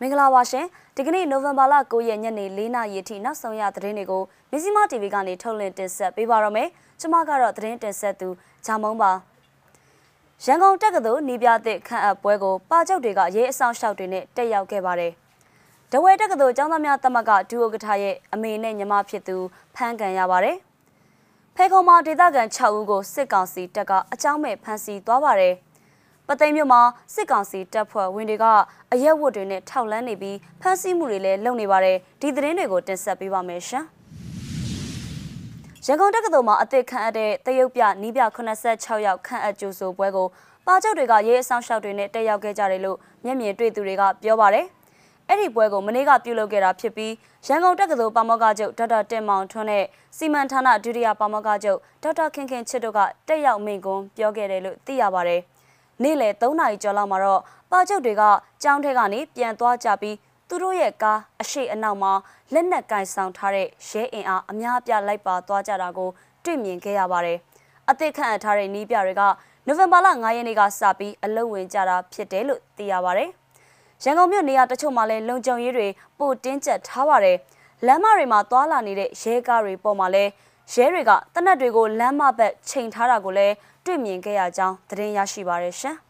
မင်္ဂလာပါရှင်ဒီကနေ့နိုဝင်ဘာလ9ရက်ညနေ4နာရီအထိနောက်ဆုံးရသတင်းတွေကိုမဇ္ဈိမ TV ကနေထုတ်လွှင့်တင်ဆက်ပေးပါရမယ်ကျွန်မကတော့သတင်းတင်ဆက်သူဂျာမုံပါရန်ကုန်တက္ကသိုလ်နီးပြသည့်ခန့်အပ်ပွဲကိုပါချုပ်တွေကရေးအဆောင်ရှောက်တွေနဲ့တက်ရောက်ခဲ့ပါတယ်ဒဝဲတက္ကသိုလ်ကျောင်းသားများတမကဒူအိုကထာရဲ့အမေနဲ့ညီမဖြစ်သူဖမ်းကန်ရပါတယ်ဖေခုံမှာဒေသခံ6ဦးကိုစစ်ကောင်စီတပ်ကအကြောင်းမဲ့ဖမ်းဆီးသွားပါတယ် ပသိမ်မြို့မှာစစ်ကောင်စီတပ်ဖွဲ့ဝင်တွေကအရက်ဝတ်တွေနဲ့ထောက်လန်းနေပြီးဖမ်းဆီးမှုတွေလည်းလုပ်နေပါတယ်ဒီသတင်းတွေကိုတင်ဆက်ပေးပါမယ်ရှင်ရန်ကုန်တက္ကသိုလ်မှာအသစ်ခန့်အပ်တဲ့တရုတ်ပြနီးပြ86ရောက်ခန့်အပ်ကြိုဆိုပွဲကိုပါချုပ်တွေကရေးအဆောင်ရှောက်တွေနဲ့တက်ရောက်ခဲ့ကြတယ်လို့မျက်မြင်တွေ့သူတွေကပြောပါတယ်အဲ့ဒီပွဲကိုမနေ့ကပြုလုပ်ခဲ့တာဖြစ်ပြီးရန်ကုန်တက္ကသိုလ်ပါမောက္ခချုပ်ဒေါက်တာတင်မောင်ထွန်းနဲ့စီမံဌာနဒုတိယပါမောက္ခချုပ်ဒေါက်တာခင်ခင်ချစ်တို့ကတက်ရောက်မိန့်ခွန်းပြောခဲ့တယ်လို့သိရပါတယ်။ နေ့လယ်3နာရီကျော်လောက်မှာတော့ပါချုပ်တွေကကြောင်းထဲကနေပြန်သွားကြပြီးသူတို့ရဲ့ကားအရှိအနောက်မှာလက်နက်ကင်ဆောင်ထားတဲ့ရဲအင်အားအများအပြားလိုက်ပါသွားကြတာကိုတွေ့မြင်ခဲ့ရပါတယ်။အသစ်ခန့်အပ်ထားတဲ့နီးပြတွေကနိုဝင်ဘာလ9ရက်နေ့ကစပြီးအလုံဝင်ကြတာဖြစ်တယ်လို့သိရပါတယ်။ရန်ကုန်မြို့နေရာတချို့မှာလည်းလုံခြုံရေးတွေပိုတင်းကျပ်ထားပါတယ်။လမ်းမတွေမှာသွာလာနေတဲ့ရဲကားတွေပေါ်မှာလည်း ရဲတွေကတနက်တွေကိုလမ်းမဘက်ချိန်ထားတာကိုလည်းတွေ့မြင်ခဲ့ရကြောင်းသတင်းရရှိပါရရှင်။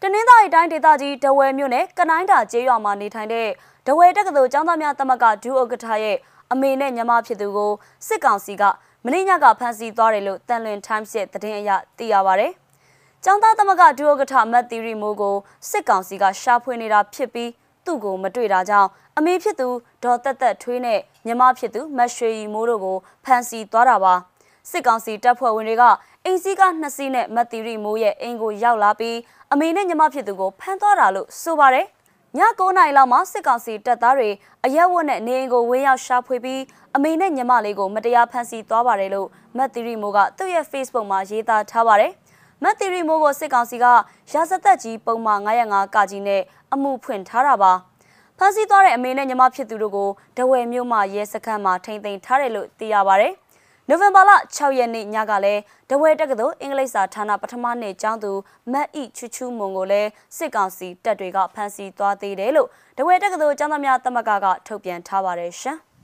တနင်္သာရီတိုင်းဒေသကြီးဒဝဲမြို့နယ်ကနိုင်းတာကျေးရွာမှာနေထိုင်တဲ့ဒဝဲတက္ကသိုလ်ကျောင်းသားများတမကဒူဥက္ကဋ္ဌရဲ့အမေနဲ့ညီမဖြစ်သူကိုစစ်ကောင်စီကမင်းညကဖမ်းဆီးသွားတယ်လို့တန်လွင် Times ရဲ့သတင်းအရသိရပါဗျ။ကျောင်းသားသမဂဒူဥက္ကဋ္ဌမတ်တီရီမိုးကိုစစ်ကောင်စီကရှာဖွေနေတာဖြစ်ပြီး သူ့ကိုမတွေ့တာကြောင့်အမေဖြစ်သူဒေါ်တက်တက်ထွေးနဲ့ညီမဖြစ်သူမတ်ရွှေရီမိုးတို့ကိုဖမ်းဆီးသွားတာပါ။စစ်ကောင်စီတပ်ဖွဲ့ဝင်တွေကအိမ်စီးကနှစ်စီးနဲ့မတ်တီရီမိုးရဲ့အိမ်ကိုရောက်လာပြီးအမေနဲ့ညီမဖြစ်သူကိုဖမ်းသွားတာလို့ဆိုပါတယ်။ည9နာရီလောက်မှာစစ်ကောင်စီတပ်သားတွေအရက်ဝတ်နဲ့နေအိမ်ကိုဝင်းရောက်ရှာဖွေပြီးအမေနဲ့ညီမလေးကိုမတရားဖမ်းဆီးသွားပါတယ်လို့မတ်တီရီမိုးကသူ့ရဲ့ Facebook မှာရေးသားထားပါတယ်။ မတ်တီရီမိုးကိုစစ်ကောင်စီကရာဇသက်ကြီးပုံမှန်905ကကြီးနဲ့အမှုဖွင့်ထားတာပါ။ဖမ်းဆီးသွားတဲ့အမေနဲ့ညီမဖြစ်သူတို့ကိုဒဝယ်မြို့မှာရဲစခန်းမှာထိန်းသိမ်းထားတယ်လို့သိရပါတယ်။နိုဝင်ဘာလ6ရက်နေ့ညကလည်းဒဝဲတက္ကသိုလ်အင်္ဂလိပ်စာဌာနပထမနှစ်ကျောင်းသူမတ်ဤချူချူမွန်ကိုလည်းစစ်ကောင်စီတပ်တွေကဖမ်းဆီးသွားသေးတယ်လို့ဒဝဲတက္ကသိုလ်ကျောင်းသားများတမကကထုတ်ပြန်ထားပါတယ်ရှင်။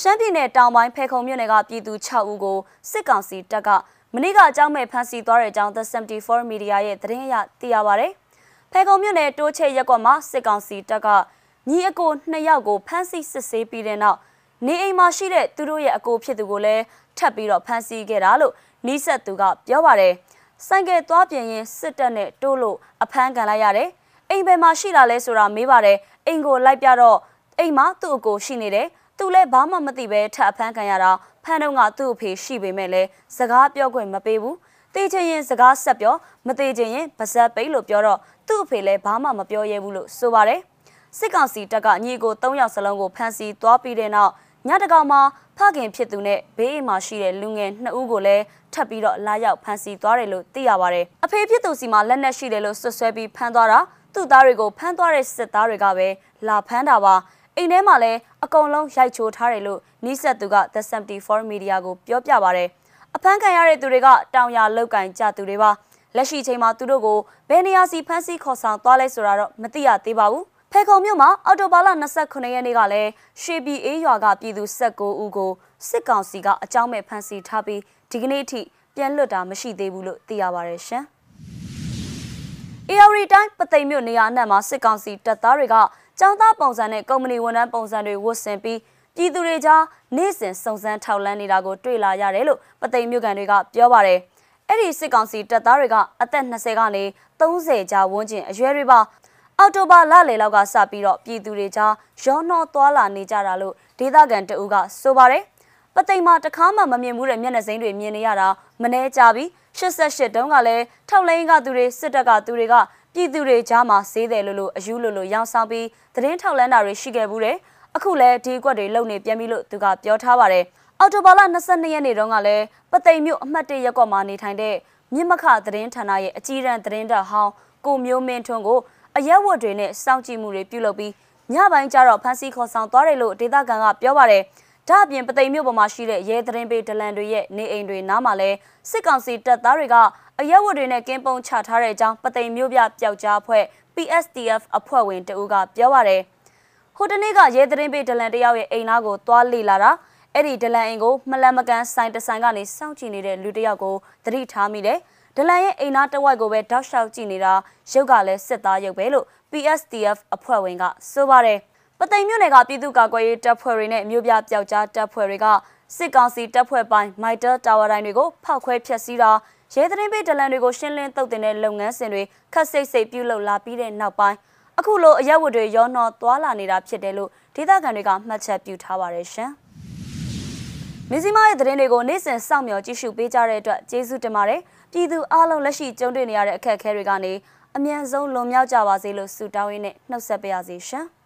ရှမ်းပြည်နယ်တောင်ပိုင်းဖေခုံမြို့နယ်ကပြည်သူ6ဦးကိုစစ်ကောင်စီတပ်က မနေ့ကအကြောင်းမဲ့ဖမ်းဆီးသွားတဲ့အကြောင်း The 74 Media ရဲ့သတင်းအရသိရပါဗျ။ဖေခုံမြို့နယ်တိုးချဲရက်ကွက်မှာစစ်ကောင်စီတပ်ကညီအကို2ယောက်ကိုဖမ်းဆီးစစ်ဆေးပြီးတဲ့နောက်နေအိမ်မှာရှိတဲ့သူတို့ရဲ့အကိုဖြစ်သူကိုလည်းထပ်ပြီးတော့ဖမ်းဆီးခဲ့တာလို့နီးစပ်သူကပြောပါတယ်။ဆိုင်ကယ်သွားပြင်ရင်စစ်တပ်နဲ့တိုးလို့အဖမ်းခံလိုက်ရတယ်။အိမ်ဘယ်မှာရှိတာလဲဆိုတာမေးပါတယ်။အိမ်ကိုလိုက်ပြတော့အိမ်မှာသူ့အကိုရှိနေတယ်။သူလည်းဘာမှမသိပဲထပ်အဖမ်းခံရတာ ဖမ်းတော့ကသူ့အဖေရှိပေမဲ့လည်းစကားပြောခွင့်မပေးဘူး။တေးချင်ရင်စကားဆက်ပြောမသေးချင်ရင်ပါဇက်ပိတ်လို့ပြောတော့သူ့အဖေလည်းဘာမှမပြောရဲဘူးလို့ဆိုပါတယ်။စစ်ကောင်စီတပ်ကညီကို၃ယောက်စလုံးကိုဖမ်းဆီးသွားပြီးတဲ့နောက်ညတကောင်မှာဖခင်ဖြစ်သူနဲ့ဘေးအိမ်မှာရှိတဲ့လူငယ်နှစ်ဦးကိုလည်းထပ်ပြီးတော့လာရောက်ဖမ်းဆီးသွားတယ်လို့သိရပါတယ်။အဖေဖြစ်သူစီမှာလက်နက်ရှိတယ်လို့ဆွဆွဲပြီးဖမ်းသွားတာသူ့သားတွေကိုဖမ်းသွားတဲ့စစ်သားတွေကပဲလာဖမ်းတာပါ။အိမ်ထဲမှာလည်းအ ကုန်လုံးရိုက်ချိုးထားတယ်လို့နီးစပ်သူက The 74 Media ကိုပြောပြပါတယ်။အဖမ်းခံရတဲ့သူတွေကတောင်ရလောက်ကင်ကြသူတွေပါ။လက်ရှိချိန်မှာသူတို့ကိုဘယ်နေရာစီဖမ်းဆီးခေါ်ဆောင်သွားလဲဆိုတာတော့မသိရသေးပါဘူး။ဖဲခုံမြို့မှာအော်တိုဘာလ29ရက်နေ့ကလည်းရွှေပြည်အေးရွာကပြည်သူ19ဦးကိုစစ်ကောင်စီကအကြောင်းမဲ့ဖမ်းဆီးထားပြီးဒီကနေ့ထိပြန်လွတ်တာမရှိသေးဘူးလို့သိရပါတယ်ရှင်။ AR တိုင်းပသိမ်မြို့နေရာအနှံ့မှာစစ်ကောင်စီတပ်သားတွေက ចောင်းသားပုံစံနဲ့ကုမ္ပဏီဝန်ထမ်းပုံစံတွေဝတ်ဆင်ပြီးပြည်သူတွေကြားနေ့စဉ်စုံစမ်းထောက်လှမ်းနေတာကိုတွေ့လာရတယ်လို့ပသိမ်မြို့ကန်တွေကပြောပါတယ်။အဲ့ဒီစစ်ကောင်စီတပ်သားတွေကအသက်20ကနေ30ကြာဝန်းကျင်အရွယ်တွေပါအော်တိုဘာလလယ်လောက်ကစပြီးတော့ပြည်သူတွေကြားရောနှောသွာလာနေကြတာလို့ဒေသခံတအူးကဆိုပါတယ်။ပသိမ်မှာတခါမှမမြင်ဘူးတဲ့မျက်နှာစိမ်းတွေမြင်နေရတာမနှဲကြပြီ88တုန်းကလည်းထောက်လိုင်းကသူတွေစစ်တပ်ကသူတွေက ပြည်သူတွေကြားမှာဈေးတယ်လို့လို့အယူလို့လို့ရောင်းဆောင်ပြီးသတင်းထောက်လန်းတာတွေရှိခဲ့ဘူးတယ်။အခုလည်းဒီကွက်တွေလုံနေပြန်ပြီလို့သူကပြောထားပါတယ်။အော်တိုဘာလ22ရက်နေ့တုန်းကလည်းပသိမ်မြို့အမှတ်၁ရက်ကွက်မှာနေထိုင်တဲ့မြင့်မခသတင်းဌာနရဲ့အကြီးအတန်းသတင်းတပ်ဟောင်းကိုမျိုးမင်းထွန်းကိုအရက်ဝတ်တွေနဲ့စောင့်ကြည့်မှုတွေပြုလုပ်ပြီးညပိုင်းကျတော့ဖမ်းဆီးခေါ်ဆောင်သွားတယ်လို့ဒေသခံကပြောပါတယ်။ဒါ့အပြင်ပသိမ်မြို့ပေါ်မှာရှိတဲ့ရဲသတင်းပေးဒလန်တွေရဲ့နေအိမ်တွေနားမှာလဲစစ်ကောင်စီတပ်သားတွေက အအရက်ဝတ်တွေနဲ့ကင်းပုံချထားတဲ့အကြောင်းပသိမ်မြို့ပြပျောက်ကြားအဖွဲ့ PSTF အဖွဲ့ဝင်တဦးကပြောပါရယ်ဟိုတနေ့ကရဲသတင်းပေးဒလန်တယောက်ရဲ့အိမ်သားကိုသွားလေလာတာအဲ့ဒီဒလန်အိမ်ကိုမလန်မကန်ဆိုင်တဆိုင်ကနေစောင့်ကြည့်နေတဲ့လူတယောက်ကိုသတိထားမိတယ်ဒလန်ရဲ့အိမ်သားတစ်ဝက်ကိုပဲတောက်လျှောက်ကြည့်နေတာရုပ်ကလည်းစစ်သားရုပ်ပဲလို့ PSTF အဖွဲ့ဝင်ကဆိုပါတယ်ပသိမ်မြို့နယ်ကပြည်သူ့ကာကွယ်ရေးတပ်ဖွဲ့တွေနဲ့မြို့ပြပျောက်ကြားတပ်ဖွဲ့တွေကစစ်ကောင်စီတပ်ဖွဲ့ပိုင်းမိုက်တာတာဝါတိုင်းတွေကိုဖောက်ခွဲဖျက်ဆီးတာ ရဲသတင်းပေးဒလန်တွေကိုရှင်းလင်းတုတ်တင်တဲ့လုပ်ငန်းစဉ်တွေခက်စိတ်စိတ်ပြုလုပ်လာပြီးတဲ့နောက်ပိုင်းအခုလိုအရက်ဝတ်တွေရောနှောသွားလာနေတာဖြစ်တယ်လို့ဒေသခံတွေကမှတ်ချက်ပြုထားပါတယ်ရှင်။မင်းစီမရဲ့သတင်းတွေကိုနေ့စဉ်စောင့်မျှော်ကြည့်ရှုပေးကြတဲ့အတွက်ကျေးဇူးတင်ပါတယ်။ပြည်သူအားလုံးလက်ရှိကြုံတွေ့နေရတဲ့အခက်အခဲတွေကနေအမြန်ဆုံးလွန်မြောက်ကြပါစေလို့ဆုတောင်းရင်းနဲ့နှုတ်ဆက်ပါရစေရှင်။